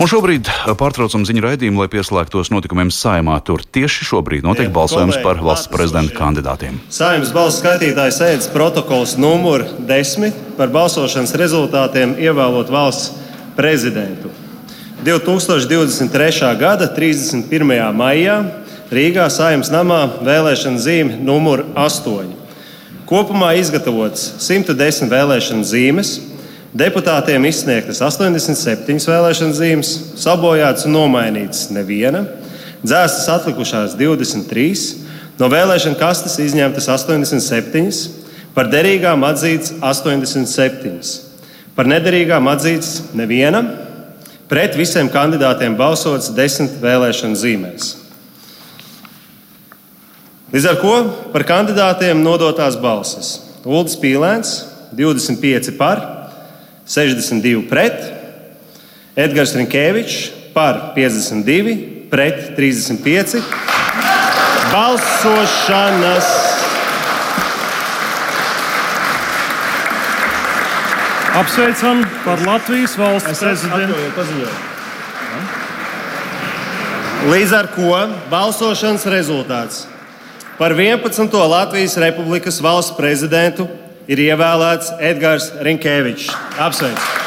Un šobrīd pārtraucam ziņu raidījumu, lai pieslēgtos notikumiem saimā. Tur tieši šobrīd notiek Jā, balsojums kolēģi, par valsts prezidenta kandidātiem. Saimnes balsu skaitītāja sēdes protokols numur 10 par balsošanas rezultātiem ievēlot valsts prezidentu. 2023. gada 31. maijā Rīgā saimnes namā vēlēšana zīme numur 8. Kopumā izgatavots 110 vēlēšana zīmes Deputātiem izsniegtas 87 vēlēšana zīmes, sabojātas un nomainītas neviena, dzēstas atlikušās 23, no vēlēšana kastes izņemtas 87, par derīgām atzītas 87, par nederīgām atzītas neviena, pret visiem kandidātiem balsots 10 vēlēšana zīmēs. Līdz ar to par kandidātiem nodotās balsis Ulrichs Pīlēns 25 par, 62 pret, Edgars Rinkēvičs par 52, pret 35. Balsošanas. Apsveicam par Latvijas valsts prezidentu. Līdz ar to balsošanas rezultāts par 11. Latvijas Republikas valsts prezidentu ir ievēlēts Edgars Rinkēvičs. Apsveicu!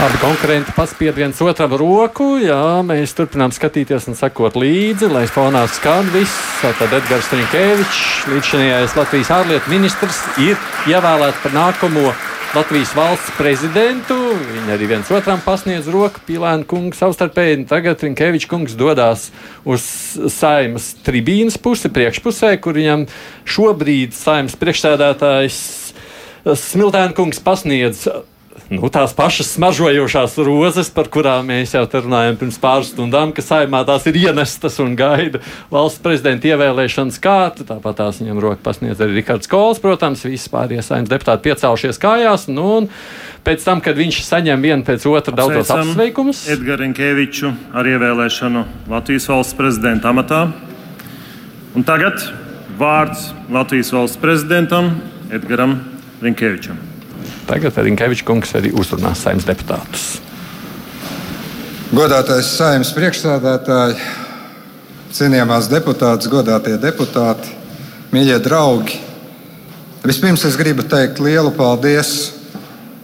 Abi konkurenti paspied viens otram roku. Jā, mēs turpinām skatīties un sekot līdzi, lai fonā skan viss. Tad Edgars Rinkēvičs, līdzinājais Latvijas ārlietu ministrs, ir ievēlēts par nākamo Latvijas valsts prezidentu. Viņi arī viens otram pasniedz roku, Pilēna kungs savstarpēji. Tagad Rinkevičs kungs dodas uz saimas tribīnas pusi, priekšpusē, kur viņam šobrīd saimas priekšsēdētājs Smiltēna kungs pasniedz nu, tās pašas smaržojošās rozes, par kurām mēs jau runājām pirms pāris stundām, ka saimā tās ir ienestas un gaida valsts prezidenta ievēlēšanas kārtu. Tāpat tās viņam roka pasniedz arī Rikards Kols, protams, visi pārējie saimnes deputāti piecēlušies kājās. Nu, un pēc tam, kad viņš saņem vienu pēc otra daudzos apsveikumus. Edgars Rinkeviču ar ievēlēšanu Latvijas valsts prezidenta amatā. Un tagad vārds Latvijas valsts prezidentam Edgaram Rinkevičam. Tagad Rinkevičs kungs arī uzrunās saimnes deputātus. Godātais saimnes priekšsādātāji, cienījamās deputātes, godātie deputāti, mīļie draugi. Vispirms es gribu teikt lielu paldies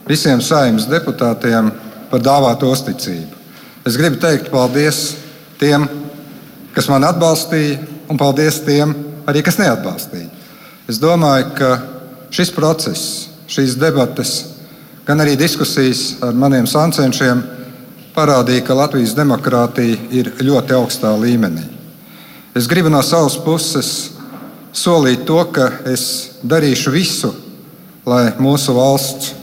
visiem saimnes deputātiem par dāvāto uzticību. Es gribu teikt paldies tiem, kas man atbalstīja, un paldies tiem, arī kas neatbalstīja. Es domāju, ka šis process šīs debates, gan arī diskusijas ar maniem sancenšiem parādīja, ka Latvijas demokrātija ir ļoti augstā līmenī. Es gribu no savas puses solīt to, ka es darīšu visu, lai mūsu valsts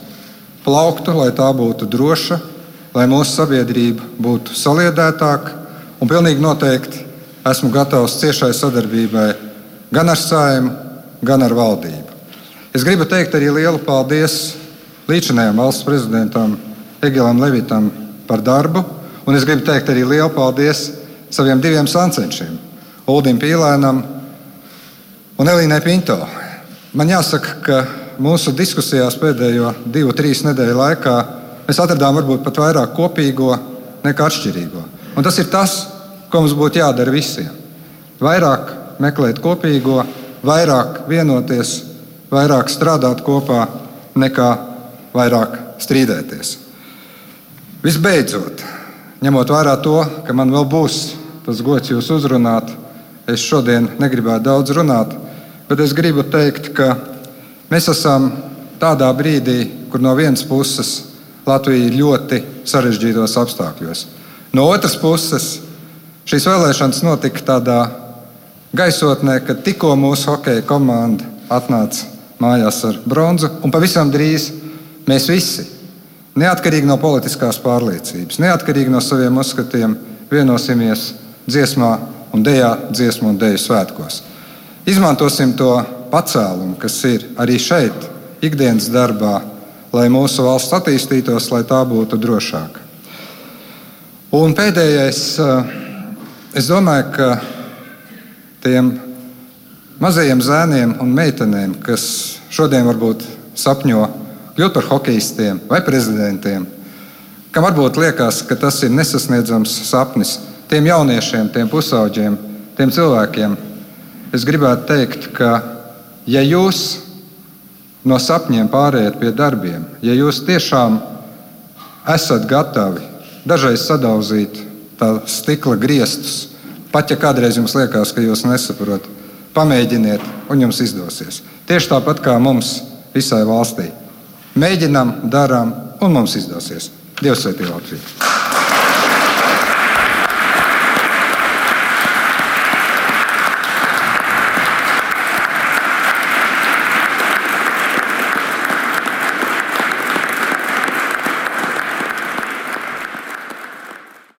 plauktu, lai tā būtu droša, lai mūsu sabiedrība būtu saliedētāka. Un pilnīgi noteikti esmu gatavs ciešai sadarbībai gan ar saimnu, gan ar valdību. Es gribu teikt arī lielu paldies līdzinājām valsts prezidentam Egilam Levitam par darbu, un es gribu teikt arī lielu paldies saviem diviem sancenšiem, Uldim Pīlēnam un Elīnai Pinto. Man jāsaka, ka mūsu diskusijās pēdējo divu, trīs nedēļu laikā mēs atradām varbūt pat vairāk kopīgo nekā atšķirīgo. Un tas ir tas, ko mums būtu jādara visiem. Vairāk meklēt kopīgo, vairāk vienoties vairāk strādāt kopā nekā vairāk strīdēties. Visbeidzot, ņemot vērā to, ka man vēl būs tas gods jūs uzrunāt, es šodien negribētu daudz runāt, bet es gribu teikt, ka mēs esam tādā brīdī, kur no vienas puses Latvija ir ļoti sarežģītos apstākļos. No otras puses, šīs vēlēšanas notika tādā gaisotnē, kad tikko mūsu hokeja komanda atnāca mājās ar bronzu. Un pavisam drīz mēs visi, neatkarīgi no politiskās pārliecības, neatkarīgi no saviem uzskatiem, vienosimies dziesmā un dejā, dziesmu un deju svētkos. Izmantosim to pacēlumu, kas ir arī šeit, ikdienas darbā, lai mūsu valsts attīstītos, lai tā būtu drošāka. Un pēdējais, eh, es domāju, ka tiem mazajiem zēniem un meitenēm, kas šodien varbūt sapņo kļūt par hokeistiem vai prezidentiem, kam varbūt liekas, ka tas ir nesasniedzams sapnis, tiem jauniešiem, tiem pusauģiem, tiem cilvēkiem, es gribētu teikt, ka ja jūs no sapņiem pārējāt pie darbiem, ja jūs tiešām esat gatavi dažreiz sadauzīt tā stikla griestus, pat ja kādreiz jums liekas, ka jūs nesaprotat, pamēģiniet, un jums izdosies. Tieši tāpat kā mums visai valstī. Mēģinām, darām, un mums izdosies. Dievs sveitī Latviju!